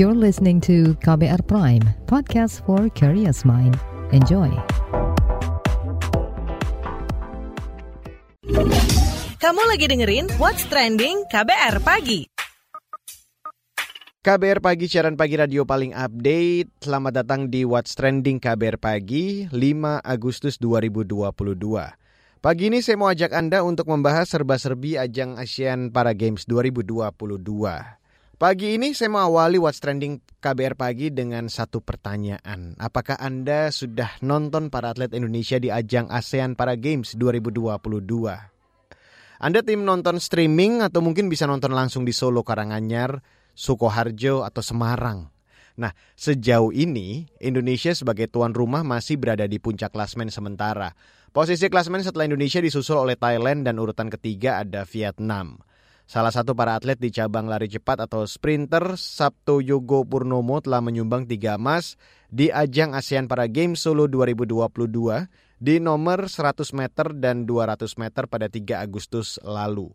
You're listening to KBR Prime, podcast for curious mind. Enjoy. Kamu lagi dengerin What's Trending KBR Pagi. KBR Pagi, siaran pagi radio paling update. Selamat datang di What's Trending KBR Pagi, 5 Agustus 2022. Pagi ini saya mau ajak Anda untuk membahas serba-serbi ajang ASEAN Para Games 2022. Pagi ini saya mau awali What's Trending KBR Pagi dengan satu pertanyaan. Apakah Anda sudah nonton para atlet Indonesia di ajang ASEAN Para Games 2022? Anda tim nonton streaming atau mungkin bisa nonton langsung di Solo Karanganyar, Sukoharjo atau Semarang. Nah, sejauh ini Indonesia sebagai tuan rumah masih berada di puncak klasmen sementara. Posisi klasmen setelah Indonesia disusul oleh Thailand dan urutan ketiga ada Vietnam. Salah satu para atlet di cabang lari cepat atau sprinter, Sabto Yogo Purnomo telah menyumbang tiga emas di ajang ASEAN Para Games Solo 2022 di nomor 100 meter dan 200 meter pada 3 Agustus lalu.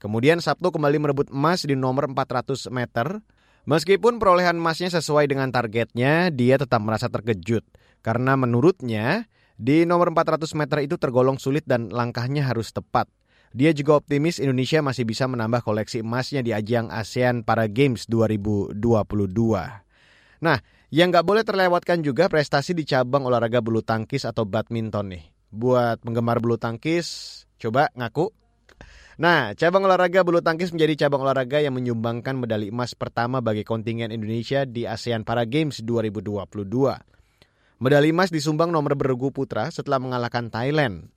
Kemudian Sabtu kembali merebut emas di nomor 400 meter. Meskipun perolehan emasnya sesuai dengan targetnya, dia tetap merasa terkejut. Karena menurutnya, di nomor 400 meter itu tergolong sulit dan langkahnya harus tepat. Dia juga optimis Indonesia masih bisa menambah koleksi emasnya di ajang ASEAN Para Games 2022. Nah, yang nggak boleh terlewatkan juga prestasi di cabang olahraga bulu tangkis atau badminton nih. Buat penggemar bulu tangkis, coba ngaku. Nah, cabang olahraga bulu tangkis menjadi cabang olahraga yang menyumbangkan medali emas pertama bagi kontingen Indonesia di ASEAN Para Games 2022. Medali emas disumbang nomor beregu putra setelah mengalahkan Thailand.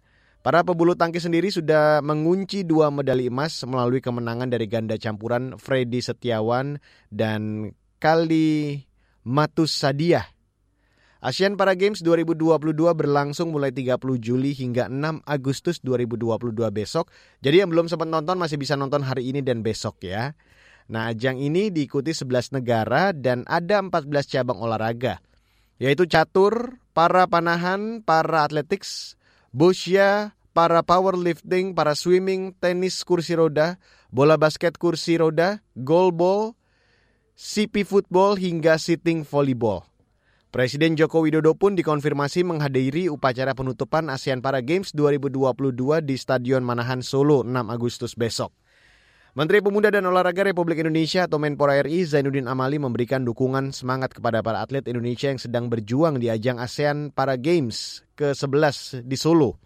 Para pebulu tangkis sendiri sudah mengunci dua medali emas melalui kemenangan dari ganda campuran Freddy Setiawan dan Kali Matus Sadiah. ASEAN Para Games 2022 berlangsung mulai 30 Juli hingga 6 Agustus 2022 besok. Jadi yang belum sempat nonton masih bisa nonton hari ini dan besok ya. Nah, ajang ini diikuti 11 negara dan ada 14 cabang olahraga. Yaitu catur, para panahan, para athletics, bosya, para powerlifting, para swimming, tenis kursi roda, bola basket kursi roda, goalball, CP Football hingga sitting volleyball. Presiden Joko Widodo pun dikonfirmasi menghadiri upacara penutupan ASEAN Para Games 2022 di Stadion Manahan Solo 6 Agustus besok. Menteri Pemuda dan Olahraga Republik Indonesia atau Menpora RI Zainuddin Amali memberikan dukungan semangat kepada para atlet Indonesia yang sedang berjuang di ajang ASEAN Para Games ke-11 di Solo.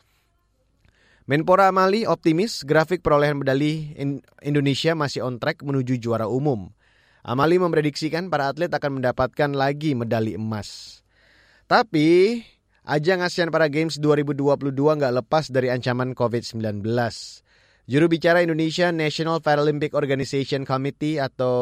Menpora Amali optimis grafik perolehan medali Indonesia masih on track menuju juara umum. Amali memprediksikan para atlet akan mendapatkan lagi medali emas. Tapi, ajang ASEAN Para Games 2022 nggak lepas dari ancaman COVID-19. Juru bicara Indonesia National Paralympic Organization Committee atau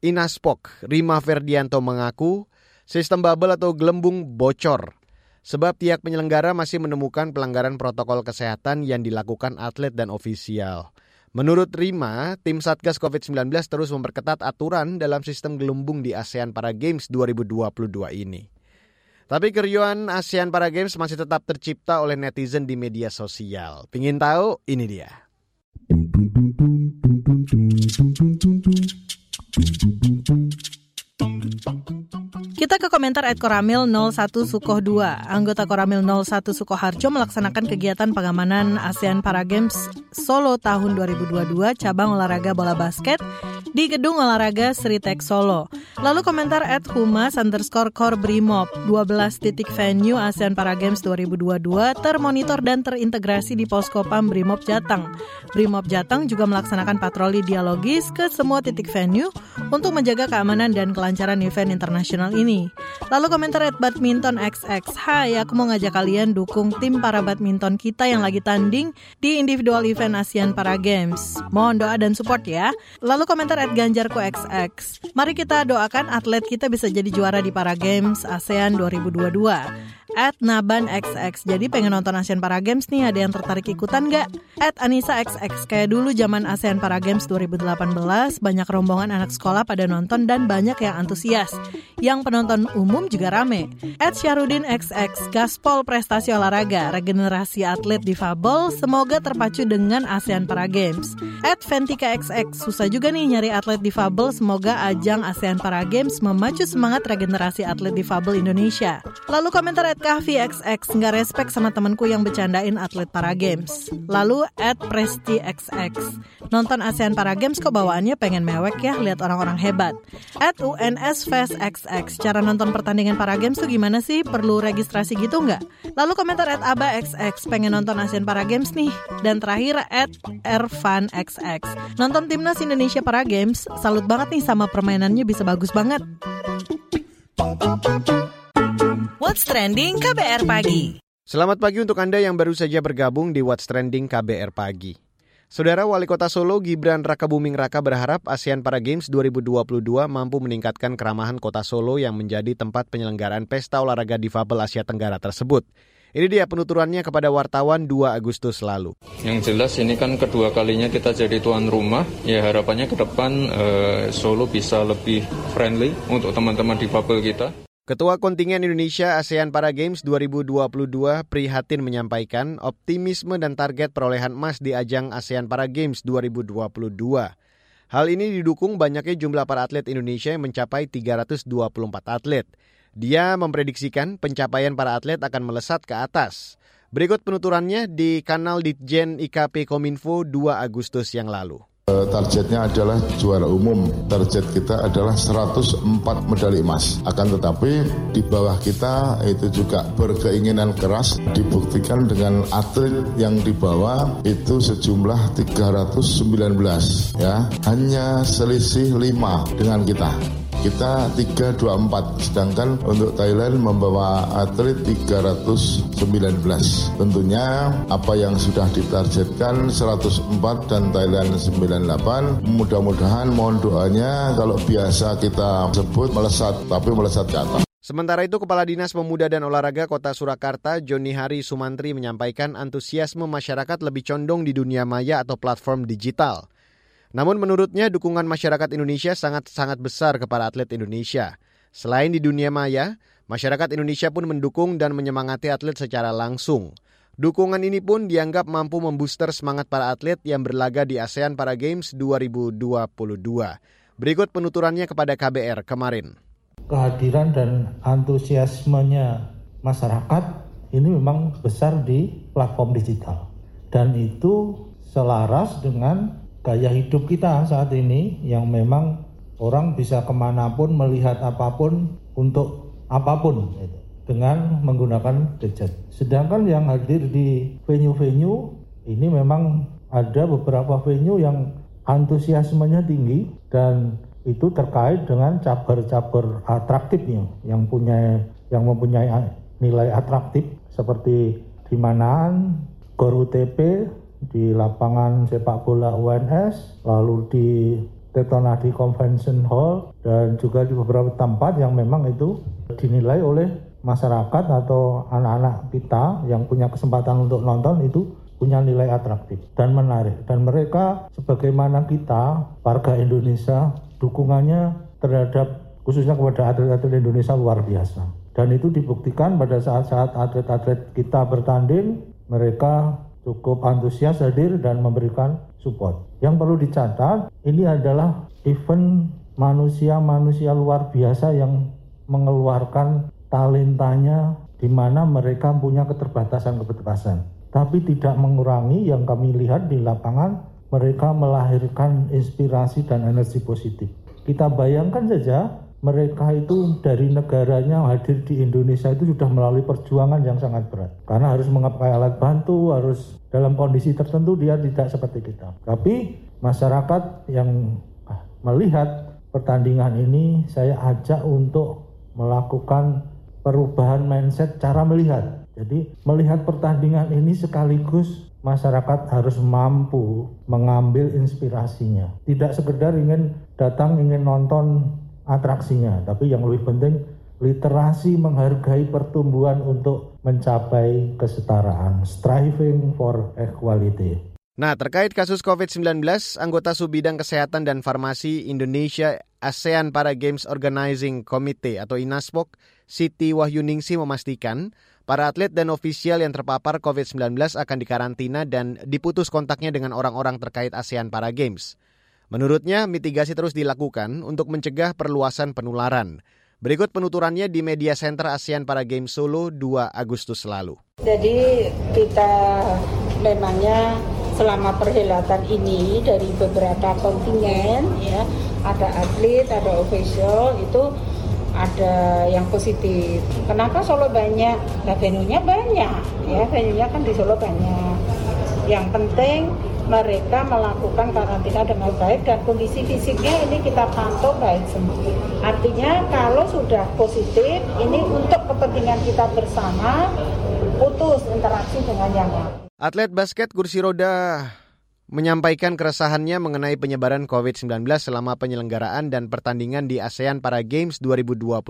INASPOK, Rima Ferdianto mengaku sistem bubble atau gelembung bocor sebab pihak penyelenggara masih menemukan pelanggaran protokol kesehatan yang dilakukan atlet dan ofisial. Menurut Rima, tim Satgas COVID-19 terus memperketat aturan dalam sistem gelembung di ASEAN Para Games 2022 ini. Tapi keriuhan ASEAN Para Games masih tetap tercipta oleh netizen di media sosial. Pingin tahu? Ini dia. tum, tum, tum, tum, tum. Kita ke komentar at Koramil 01 Sukoh 2. Anggota Koramil 01 Sukoharjo melaksanakan kegiatan pengamanan ASEAN Para Games Solo tahun 2022 cabang olahraga bola basket di Gedung Olahraga Sritek Solo. Lalu komentar at Humas underscore Core Brimob, 12 titik venue ASEAN Para Games 2022 termonitor dan terintegrasi di Poskopam Brimob Jateng. Brimob Jateng juga melaksanakan patroli dialogis ke semua titik venue untuk menjaga keamanan dan kelancaran event internasional ini. Lalu komentar at Badminton XX, Hai, aku mau ngajak kalian dukung tim para badminton kita yang lagi tanding di individual event ASEAN Para Games. Mohon doa dan support ya. Lalu komentar at Ganjarko XX. Mari kita doakan atlet kita bisa jadi juara di Para Games ASEAN 2022 at Naban XX. Jadi pengen nonton ASEAN Para Games nih, ada yang tertarik ikutan nggak? At Anissa XX. Kayak dulu zaman ASEAN Para Games 2018, banyak rombongan anak sekolah pada nonton dan banyak yang antusias. Yang penonton umum juga rame. At Syarudin XX. Gaspol prestasi olahraga, regenerasi atlet difabel, semoga terpacu dengan ASEAN Para Games. At Ventika XX. Susah juga nih nyari atlet difabel, semoga ajang ASEAN Para Games memacu semangat regenerasi atlet difabel Indonesia. Lalu komentar at Kahvi XX, nggak respect sama temanku yang bercandain atlet Para Games. Lalu at Presti XX, nonton ASEAN Para Games kok bawaannya pengen mewek ya, lihat orang-orang hebat. At UNS Fest XX, cara nonton pertandingan Para Games tuh gimana sih? Perlu registrasi gitu nggak? Lalu komentar at Aba XX, pengen nonton ASEAN Para Games nih. Dan terakhir at Ervan XX, nonton timnas Indonesia Para Games, salut banget nih sama permainannya bisa bagus banget. What's Trending KBR Pagi. Selamat pagi untuk Anda yang baru saja bergabung di What's Trending KBR Pagi. Saudara Wali Kota Solo Gibran Raka Buming Raka berharap ASEAN Para Games 2022 mampu meningkatkan keramahan Kota Solo yang menjadi tempat penyelenggaraan pesta olahraga difabel Asia Tenggara tersebut. Ini dia penuturannya kepada wartawan 2 Agustus lalu. Yang jelas ini kan kedua kalinya kita jadi tuan rumah. Ya harapannya ke depan eh, Solo bisa lebih friendly untuk teman-teman di bubble kita. Ketua Kontingen Indonesia ASEAN Para Games 2022 Prihatin menyampaikan optimisme dan target perolehan emas di ajang ASEAN Para Games 2022. Hal ini didukung banyaknya jumlah para atlet Indonesia yang mencapai 324 atlet. Dia memprediksikan pencapaian para atlet akan melesat ke atas. Berikut penuturannya di kanal Ditjen IKP Kominfo 2 Agustus yang lalu. Eh, targetnya adalah juara umum. Target kita adalah 104 medali emas. Akan tetapi di bawah kita itu juga berkeinginan keras dibuktikan dengan atlet yang dibawa itu sejumlah 319 ya. Hanya selisih 5 dengan kita kita 324 sedangkan untuk Thailand membawa atlet 319 tentunya apa yang sudah ditargetkan 104 dan Thailand 98 mudah-mudahan mohon doanya kalau biasa kita sebut melesat tapi melesat ke atas. Sementara itu, Kepala Dinas Pemuda dan Olahraga Kota Surakarta, Joni Hari Sumantri menyampaikan antusiasme masyarakat lebih condong di dunia maya atau platform digital. Namun menurutnya dukungan masyarakat Indonesia sangat-sangat besar kepada atlet Indonesia. Selain di dunia maya, masyarakat Indonesia pun mendukung dan menyemangati atlet secara langsung. Dukungan ini pun dianggap mampu membooster semangat para atlet yang berlaga di ASEAN Para Games 2022. Berikut penuturannya kepada KBR kemarin. Kehadiran dan antusiasmenya masyarakat ini memang besar di platform digital. Dan itu selaras dengan gaya hidup kita saat ini yang memang orang bisa ke mana pun melihat apa pun untuk apa pun gitu, dengan menggunakan gadget. Sedangkan yang hadir di venue-venue ini memang ada beberapa venue yang antusiasmenya tinggi dan itu terkait dengan cabar-cabar atraktifnya yang punya yang mempunyai nilai atraktif seperti di Manaan, Gor UTP, di lapangan sepak bola UNS, lalu di Tetonadi Convention Hall, dan juga di beberapa tempat yang memang itu dinilai oleh masyarakat atau anak-anak kita yang punya kesempatan untuk nonton itu punya nilai atraktif dan menarik. Dan mereka sebagaimana kita, warga Indonesia, dukungannya terhadap khususnya kepada atlet-atlet Indonesia luar biasa. Dan itu dibuktikan pada saat-saat atlet-atlet kita bertanding, mereka cukup antusias hadir dan memberikan support. Yang perlu dicatat, ini adalah event manusia-manusia luar biasa yang mengeluarkan talentanya di mana mereka punya keterbatasan-keterbatasan. Tapi tidak mengurangi yang kami lihat di lapangan, mereka melahirkan inspirasi dan energi positif. Kita bayangkan saja mereka itu dari negaranya hadir di Indonesia itu sudah melalui perjuangan yang sangat berat. Karena harus mengapai alat bantu, harus dalam kondisi tertentu dia tidak seperti kita. Tapi masyarakat yang ah, melihat pertandingan ini saya ajak untuk melakukan perubahan mindset cara melihat. Jadi melihat pertandingan ini sekaligus masyarakat harus mampu mengambil inspirasinya. Tidak sekedar ingin datang ingin nonton atraksinya, tapi yang lebih penting literasi menghargai pertumbuhan untuk mencapai kesetaraan, striving for equality. Nah, terkait kasus COVID-19, anggota Subbidang Kesehatan dan Farmasi Indonesia ASEAN Para Games Organizing Committee atau INASPOK, Siti Wahyuningsi memastikan para atlet dan ofisial yang terpapar COVID-19 akan dikarantina dan diputus kontaknya dengan orang-orang terkait ASEAN Para Games. Menurutnya, mitigasi terus dilakukan untuk mencegah perluasan penularan. Berikut penuturannya di Media Center ASEAN Para Games Solo 2 Agustus lalu. Jadi kita memangnya selama perhelatan ini dari beberapa kontingen ya ada atlet, ada official itu ada yang positif. Kenapa Solo banyak? Nah, venue-nya banyak ya, venue-nya kan di Solo banyak. Yang penting mereka melakukan karantina dengan baik dan kondisi fisiknya ini kita pantau baik semua. Artinya kalau sudah positif, ini untuk kepentingan kita bersama, putus interaksi dengan yang lain. Atlet basket kursi roda menyampaikan keresahannya mengenai penyebaran COVID-19 selama penyelenggaraan dan pertandingan di ASEAN Para Games 2022.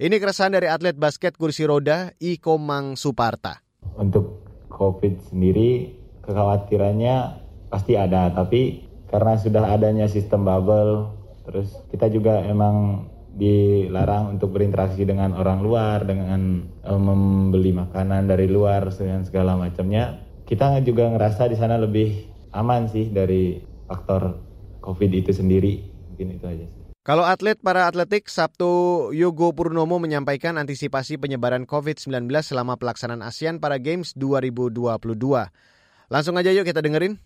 Ini keresahan dari atlet basket kursi roda Iko Mang Suparta. Untuk COVID sendiri kekhawatirannya pasti ada, tapi karena sudah adanya sistem bubble, terus kita juga emang dilarang untuk berinteraksi dengan orang luar, dengan um, membeli makanan dari luar dengan segala macamnya. Kita juga ngerasa di sana lebih aman sih dari faktor COVID itu sendiri. Mungkin itu aja sih. Kalau atlet para atletik, Sabtu Yogo Purnomo menyampaikan antisipasi penyebaran COVID-19 selama pelaksanaan ASEAN Para Games 2022. Langsung aja yuk kita dengerin.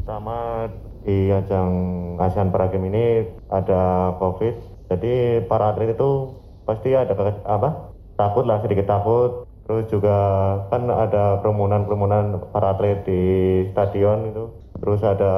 Pertama di ajang ASEAN Para Games ini ada COVID, jadi para atlet itu pasti ada apa? Takut lah sedikit takut. Terus juga kan ada kerumunan-kerumunan para atlet di stadion itu. Terus ada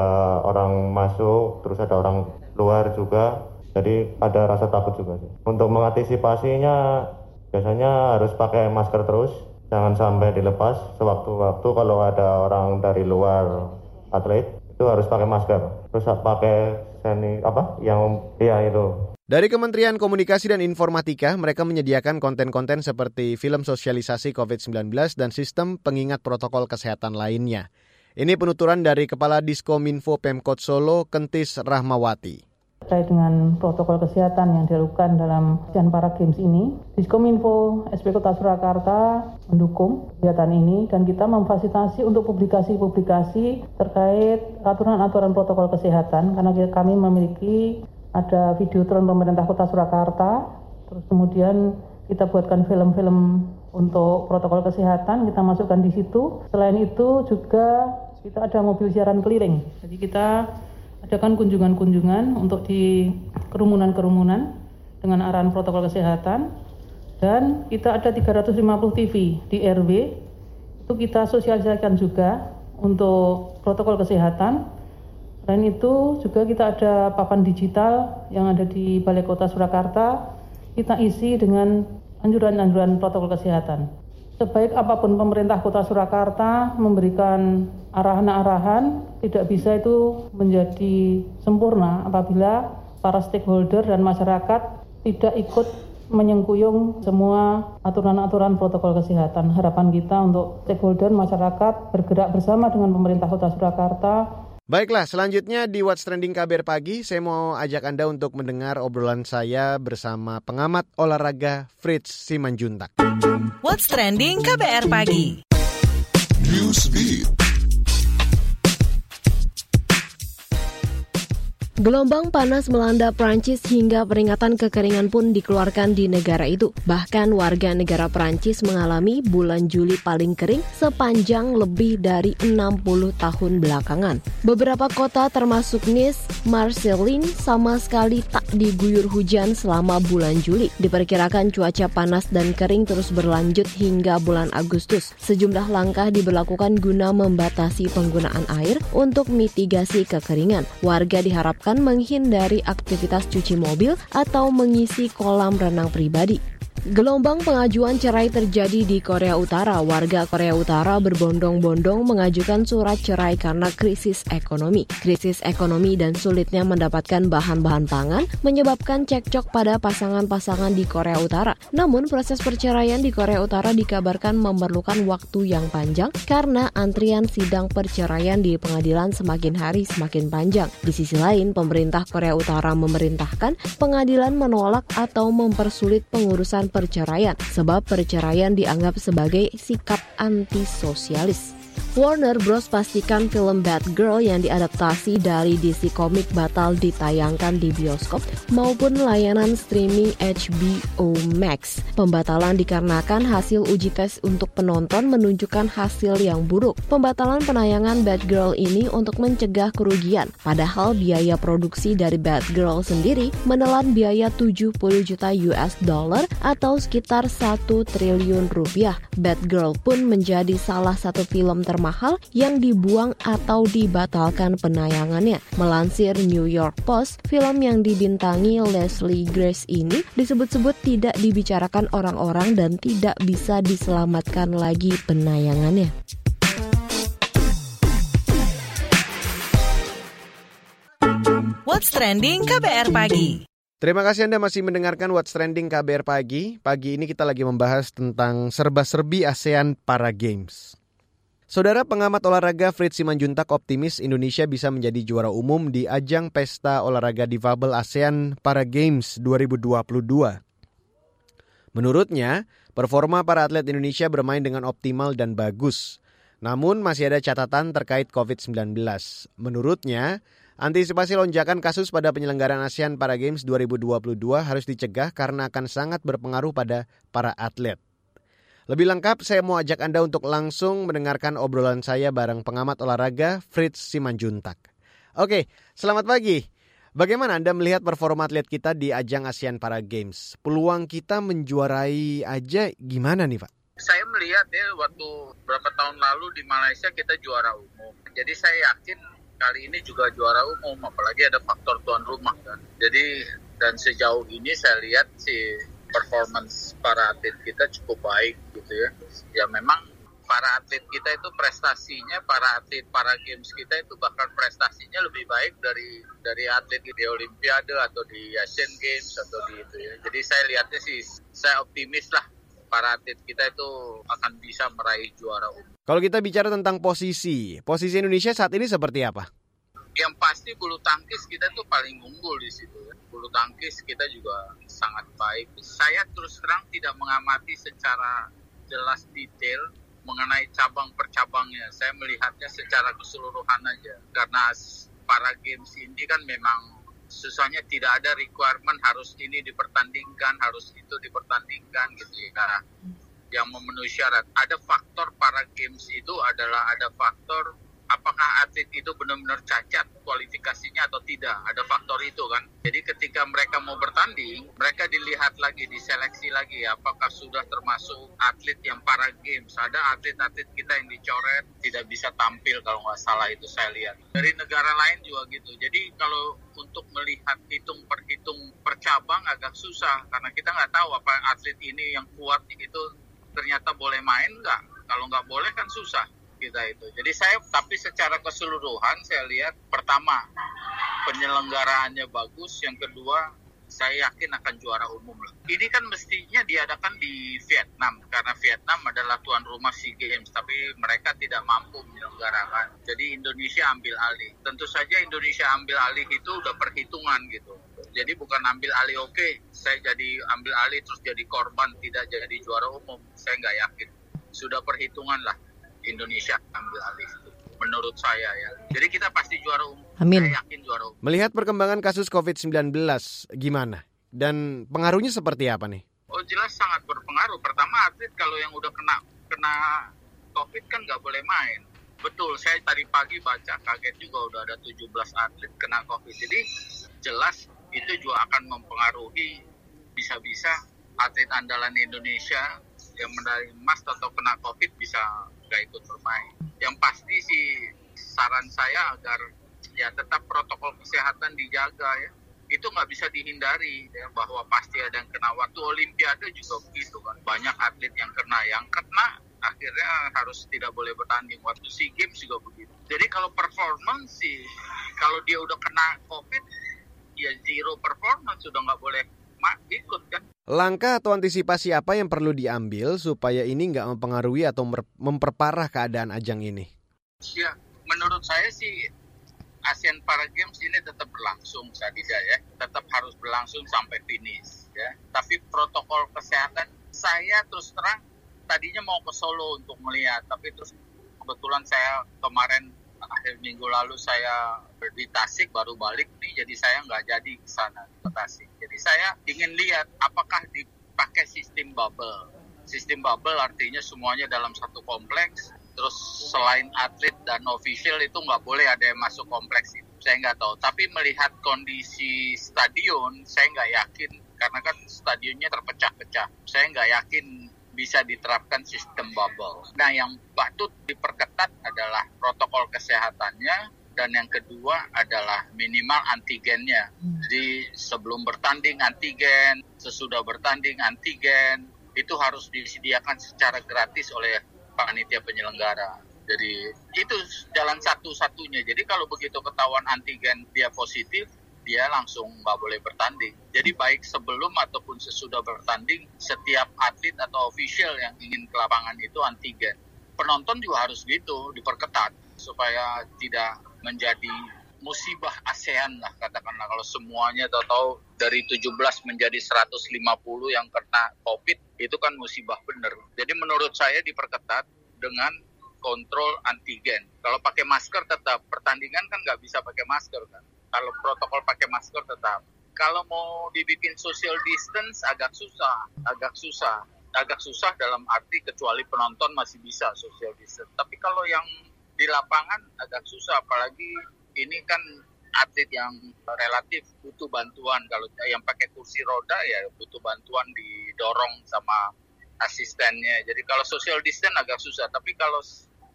orang masuk, terus ada orang luar juga. Jadi ada rasa takut juga sih. Untuk mengantisipasinya biasanya harus pakai masker terus jangan sampai dilepas sewaktu-waktu kalau ada orang dari luar atlet itu harus pakai masker. Terus pakai seni apa? Yang iya itu. Dari Kementerian Komunikasi dan Informatika, mereka menyediakan konten-konten seperti film sosialisasi COVID-19 dan sistem pengingat protokol kesehatan lainnya. Ini penuturan dari Kepala Diskominfo Pemkot Solo, Kentis Rahmawati terkait dengan protokol kesehatan yang dilakukan dalam ASEAN Para Games ini. Diskominfo SP Kota Surakarta mendukung kegiatan ini dan kita memfasilitasi untuk publikasi-publikasi terkait aturan-aturan protokol kesehatan karena kami memiliki ada video turun pemerintah Kota Surakarta, terus kemudian kita buatkan film-film untuk protokol kesehatan, kita masukkan di situ. Selain itu juga kita ada mobil siaran keliling. Jadi kita adakan kunjungan-kunjungan untuk di kerumunan-kerumunan dengan arahan protokol kesehatan. Dan kita ada 350 TV di RW itu kita sosialisasikan juga untuk protokol kesehatan. Selain itu juga kita ada papan digital yang ada di Balai Kota Surakarta. Kita isi dengan anjuran-anjuran protokol kesehatan. Sebaik apa pun pemerintah Kota Surakarta memberikan arahan-arahan tidak bisa itu menjadi sempurna apabila para stakeholder dan masyarakat tidak ikut menyengkuyung semua aturan-aturan protokol kesehatan. Harapan kita untuk stakeholder masyarakat bergerak bersama dengan pemerintah Kota Surakarta Baiklah, selanjutnya di What's Trending KBR Pagi, saya mau ajak Anda untuk mendengar obrolan saya bersama pengamat olahraga Fritz Simanjuntak. What's Trending KBR Pagi. Newsbeat. Gelombang panas melanda Prancis hingga peringatan kekeringan pun dikeluarkan di negara itu. Bahkan warga negara Prancis mengalami bulan Juli paling kering sepanjang lebih dari 60 tahun belakangan. Beberapa kota termasuk Nice, Marseille sama sekali tak diguyur hujan selama bulan Juli. Diperkirakan cuaca panas dan kering terus berlanjut hingga bulan Agustus. Sejumlah langkah diberlakukan guna membatasi penggunaan air untuk mitigasi kekeringan. Warga diharapkan akan menghindari aktivitas cuci mobil atau mengisi kolam renang pribadi. Gelombang pengajuan cerai terjadi di Korea Utara. Warga Korea Utara berbondong-bondong mengajukan surat cerai karena krisis ekonomi. Krisis ekonomi dan sulitnya mendapatkan bahan-bahan pangan menyebabkan cekcok pada pasangan-pasangan di Korea Utara. Namun proses perceraian di Korea Utara dikabarkan memerlukan waktu yang panjang karena antrian sidang perceraian di pengadilan semakin hari semakin panjang. Di sisi lain, pemerintah Korea Utara memerintahkan pengadilan menolak atau mempersulit pengurusan perceraian, sebab perceraian dianggap sebagai sikap antisosialis. Warner Bros pastikan film Batgirl yang diadaptasi dari DC Comics batal ditayangkan di bioskop maupun layanan streaming HBO Max. Pembatalan dikarenakan hasil uji tes untuk penonton menunjukkan hasil yang buruk. Pembatalan penayangan Batgirl ini untuk mencegah kerugian, padahal biaya produksi dari Batgirl sendiri menelan biaya 70 juta US dollar atau sekitar 1 triliun rupiah. Batgirl pun menjadi salah satu film termahal yang dibuang atau dibatalkan penayangannya. Melansir New York Post, film yang dibintangi Leslie Grace ini disebut-sebut tidak dibicarakan orang-orang dan tidak bisa diselamatkan lagi penayangannya. What's Trending KBR Pagi. Terima kasih Anda masih mendengarkan What's Trending KBR Pagi. Pagi ini kita lagi membahas tentang serba-serbi ASEAN Para Games. Saudara pengamat olahraga Fritz Simanjuntak optimis Indonesia bisa menjadi juara umum di ajang Pesta Olahraga Difabel ASEAN Para Games 2022. Menurutnya, performa para atlet Indonesia bermain dengan optimal dan bagus. Namun masih ada catatan terkait COVID-19. Menurutnya, Antisipasi lonjakan kasus pada penyelenggaraan ASEAN Para Games 2022 harus dicegah karena akan sangat berpengaruh pada para atlet. Lebih lengkap, saya mau ajak Anda untuk langsung mendengarkan obrolan saya bareng pengamat olahraga Fritz Simanjuntak. Oke, selamat pagi. Bagaimana Anda melihat performa atlet kita di ajang ASEAN Para Games? Peluang kita menjuarai aja gimana nih Pak? Saya melihat ya waktu beberapa tahun lalu di Malaysia kita juara umum. Jadi saya yakin kali ini juga juara umum apalagi ada faktor tuan rumah kan jadi dan sejauh ini saya lihat si performance para atlet kita cukup baik gitu ya. Ya memang para atlet kita itu prestasinya para atlet para games kita itu bahkan prestasinya lebih baik dari dari atlet di Olimpiade atau di Asian Games atau di itu ya. Jadi saya lihatnya sih saya optimis lah para atlet kita itu akan bisa meraih juara umum. Kalau kita bicara tentang posisi, posisi Indonesia saat ini seperti apa? Yang pasti bulu tangkis kita tuh paling unggul di situ. Ya. Bulu tangkis kita juga sangat baik. Saya terus terang tidak mengamati secara jelas detail mengenai cabang per cabangnya. Saya melihatnya secara keseluruhan aja. Karena para games ini kan memang susahnya tidak ada requirement harus ini dipertandingkan, harus itu dipertandingkan gitu ya. Nah, yang memenuhi syarat. Ada faktor para games itu adalah ada faktor apakah atlet itu benar-benar cacat kualifikasinya atau tidak. Ada faktor itu kan. Jadi ketika mereka mau bertanding, mereka dilihat lagi, diseleksi lagi apakah sudah termasuk atlet yang para games. Ada atlet-atlet kita yang dicoret tidak bisa tampil kalau nggak salah itu saya lihat. Dari negara lain juga gitu. Jadi kalau untuk melihat hitung per hitung per cabang agak susah karena kita nggak tahu apa atlet ini yang kuat itu ternyata boleh main nggak? Kalau nggak boleh kan susah kita itu. Jadi saya tapi secara keseluruhan saya lihat pertama penyelenggaraannya bagus, yang kedua saya yakin akan juara umum lah. Ini kan mestinya diadakan di Vietnam karena Vietnam adalah tuan rumah SEA Games tapi mereka tidak mampu menyelenggarakan. Jadi Indonesia ambil alih. Tentu saja Indonesia ambil alih itu udah perhitungan gitu. Jadi bukan ambil alih oke, okay, saya jadi ambil alih terus jadi korban tidak jadi juara umum. Saya nggak yakin. Sudah perhitungan lah Indonesia ambil alih menurut saya ya. Jadi kita pasti juara umum. Amin. Saya yakin juara umum. Melihat perkembangan kasus COVID-19 gimana? Dan pengaruhnya seperti apa nih? Oh jelas sangat berpengaruh. Pertama atlet kalau yang udah kena kena COVID kan nggak boleh main. Betul, saya tadi pagi baca kaget juga udah ada 17 atlet kena COVID. Jadi jelas itu juga akan mempengaruhi bisa-bisa atlet andalan Indonesia yang medali emas atau kena COVID bisa nggak ikut bermain. Yang pasti sih saran saya agar ya tetap protokol kesehatan dijaga ya. Itu nggak bisa dihindari ya, bahwa pasti ada yang kena. Waktu Olimpiade juga begitu kan. Banyak atlet yang kena. Yang kena akhirnya harus tidak boleh bertanding. Waktu SEA Games juga begitu. Jadi kalau performance sih, kalau dia udah kena COVID, ya zero performance sudah nggak boleh ikut kan. Langkah atau antisipasi apa yang perlu diambil supaya ini nggak mempengaruhi atau memperparah keadaan ajang ini? Ya, menurut saya sih ASEAN Para Games ini tetap berlangsung saja ya, tetap harus berlangsung sampai finish ya. Tapi protokol kesehatan saya terus terang tadinya mau ke Solo untuk melihat, tapi terus kebetulan saya kemarin akhir minggu lalu saya di Tasik baru balik nih jadi saya nggak jadi ke sana ke Tasik. Jadi saya ingin lihat apakah dipakai sistem bubble. Sistem bubble artinya semuanya dalam satu kompleks. Terus selain atlet dan official itu nggak boleh ada yang masuk kompleks itu. Saya nggak tahu. Tapi melihat kondisi stadion, saya nggak yakin karena kan stadionnya terpecah-pecah. Saya nggak yakin bisa diterapkan sistem bubble. Nah, yang patut diperketat adalah protokol kesehatannya dan yang kedua adalah minimal antigennya. Jadi sebelum bertanding antigen, sesudah bertanding antigen, itu harus disediakan secara gratis oleh panitia penyelenggara. Jadi itu jalan satu-satunya. Jadi kalau begitu ketahuan antigen dia positif, dia langsung nggak boleh bertanding. Jadi baik sebelum ataupun sesudah bertanding, setiap atlet atau official yang ingin ke lapangan itu antigen. Penonton juga harus gitu, diperketat supaya tidak menjadi musibah ASEAN lah katakanlah kalau semuanya tahu-tahu dari 17 menjadi 150 yang kena COVID itu kan musibah bener. Jadi menurut saya diperketat dengan kontrol antigen. Kalau pakai masker tetap pertandingan kan nggak bisa pakai masker kan kalau protokol pakai masker tetap. Kalau mau dibikin social distance agak susah, agak susah, agak susah dalam arti kecuali penonton masih bisa social distance. Tapi kalau yang di lapangan agak susah, apalagi ini kan atlet yang relatif butuh bantuan. Kalau yang pakai kursi roda ya butuh bantuan didorong sama asistennya. Jadi kalau social distance agak susah. Tapi kalau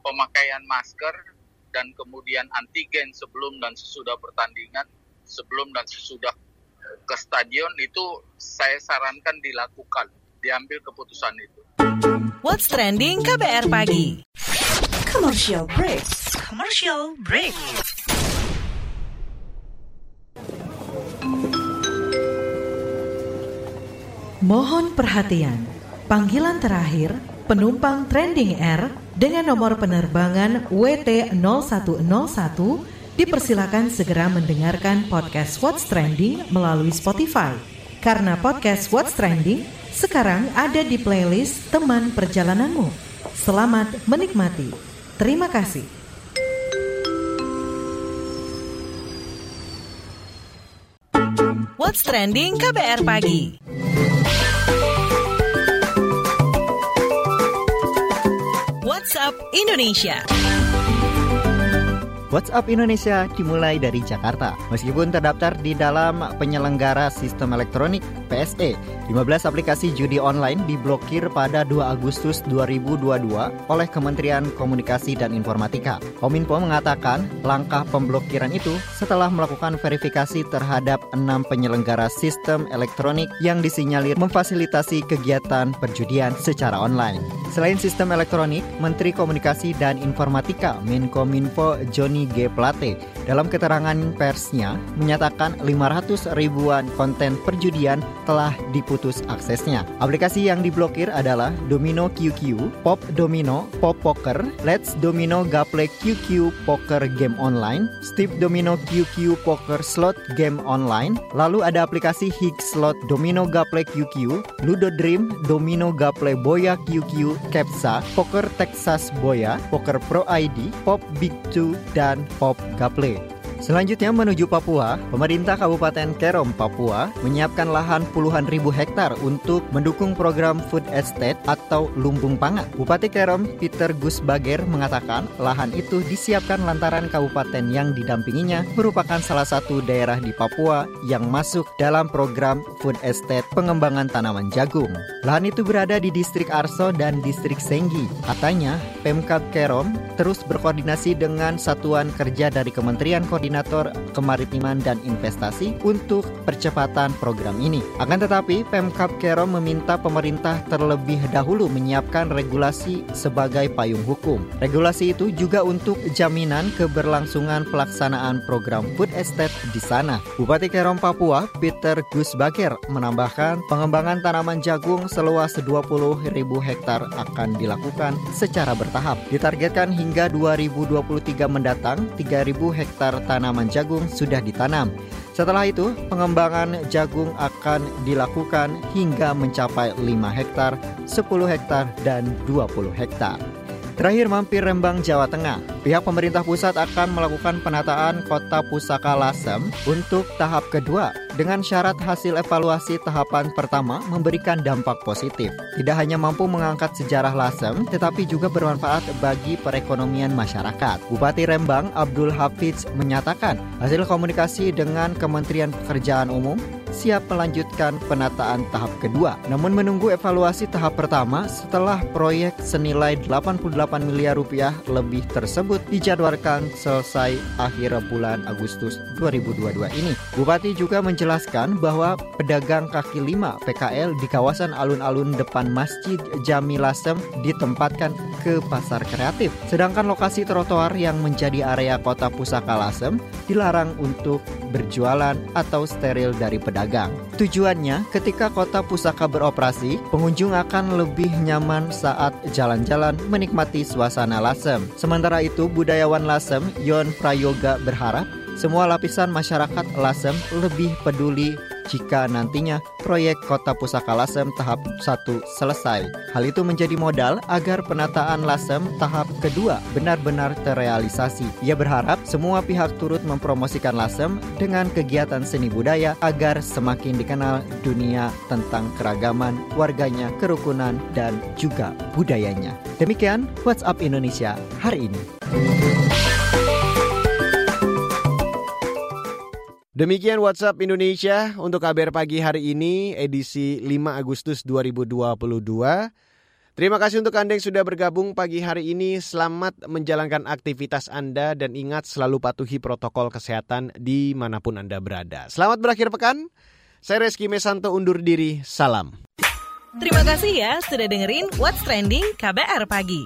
pemakaian masker dan kemudian antigen sebelum dan sesudah pertandingan, sebelum dan sesudah ke stadion itu saya sarankan dilakukan, diambil keputusan itu. What's trending KBR pagi? Commercial break. Commercial break. Mohon perhatian. Panggilan terakhir penumpang Trending Air dengan nomor penerbangan WT0101 dipersilakan segera mendengarkan podcast What's Trending melalui Spotify. Karena podcast What's Trending sekarang ada di playlist teman perjalananmu. Selamat menikmati. Terima kasih. What's Trending KBR Pagi WhatsApp Indonesia. WhatsApp Indonesia dimulai dari Jakarta. Meskipun terdaftar di dalam penyelenggara sistem elektronik PSE, 15 aplikasi judi online diblokir pada 2 Agustus 2022 oleh Kementerian Komunikasi dan Informatika. Kominfo mengatakan langkah pemblokiran itu setelah melakukan verifikasi terhadap enam penyelenggara sistem elektronik yang disinyalir memfasilitasi kegiatan perjudian secara online. Selain sistem elektronik, Menteri Komunikasi dan Informatika Menkominfo Johnny G. Plate dalam keterangan persnya menyatakan 500 ribuan konten perjudian telah diputus aksesnya. Aplikasi yang diblokir adalah Domino QQ, Pop Domino, Pop Poker, Let's Domino Gaple QQ Poker Game Online, Steve Domino QQ Poker Slot Game Online, lalu ada aplikasi Hig Slot Domino Gaple QQ, Ludo Dream, Domino Gaple Boya QQ, Capsa, Poker Texas Boya, Poker Pro ID, Pop Big 2, dan dan Pop Gaple. Selanjutnya menuju Papua, pemerintah Kabupaten Kerom, Papua menyiapkan lahan puluhan ribu hektar untuk mendukung program food estate atau lumbung pangan. Bupati Kerom, Peter Gus Bager mengatakan lahan itu disiapkan lantaran kabupaten yang didampinginya merupakan salah satu daerah di Papua yang masuk dalam program food estate pengembangan tanaman jagung. Lahan itu berada di distrik Arso dan distrik Senggi. Katanya, Pemkab Kerom terus berkoordinasi dengan satuan kerja dari Kementerian Koordinasi Koordinator Kemaritiman dan Investasi untuk percepatan program ini. Akan tetapi, Pemkap Kerom meminta pemerintah terlebih dahulu menyiapkan regulasi sebagai payung hukum. Regulasi itu juga untuk jaminan keberlangsungan pelaksanaan program food estate di sana. Bupati Kerom Papua, Peter Gusbager menambahkan pengembangan tanaman jagung seluas 20 ribu hektar akan dilakukan secara bertahap. Ditargetkan hingga 2023 mendatang 3.000 hektar tanaman tanaman jagung sudah ditanam. Setelah itu, pengembangan jagung akan dilakukan hingga mencapai 5 hektar, 10 hektar, dan 20 hektar. Terakhir mampir Rembang, Jawa Tengah. Pihak pemerintah pusat akan melakukan penataan kota pusaka Lasem untuk tahap kedua dengan syarat hasil evaluasi tahapan pertama memberikan dampak positif. Tidak hanya mampu mengangkat sejarah Lasem, tetapi juga bermanfaat bagi perekonomian masyarakat. Bupati Rembang Abdul Hafiz menyatakan hasil komunikasi dengan Kementerian Pekerjaan Umum siap melanjutkan penataan tahap kedua. Namun menunggu evaluasi tahap pertama setelah proyek senilai 88 miliar rupiah lebih tersebut dijadwalkan selesai akhir bulan Agustus 2022 ini. Bupati juga menjelaskan bahwa pedagang kaki lima PKL di kawasan alun-alun depan Masjid Jami Lasem ditempatkan ke pasar kreatif. Sedangkan lokasi trotoar yang menjadi area kota pusaka Lasem dilarang untuk berjualan atau steril dari pedagang. Tujuannya, ketika kota pusaka beroperasi, pengunjung akan lebih nyaman saat jalan-jalan menikmati suasana Lasem. Sementara itu, budayawan Lasem, Yon Prayoga berharap semua lapisan masyarakat Lasem lebih peduli jika nantinya proyek Kota Pusaka Lasem tahap 1 selesai. Hal itu menjadi modal agar penataan Lasem tahap kedua benar-benar terrealisasi. Ia berharap semua pihak turut mempromosikan Lasem dengan kegiatan seni budaya agar semakin dikenal dunia tentang keragaman warganya, kerukunan, dan juga budayanya. Demikian WhatsApp Indonesia hari ini. Demikian WhatsApp Indonesia untuk KBR pagi hari ini edisi 5 Agustus 2022. Terima kasih untuk Anda yang sudah bergabung pagi hari ini. Selamat menjalankan aktivitas Anda dan ingat selalu patuhi protokol kesehatan di mana pun Anda berada. Selamat berakhir pekan. Saya Reski Mesanto undur diri. Salam. Terima kasih ya sudah dengerin What's Trending KBR Pagi.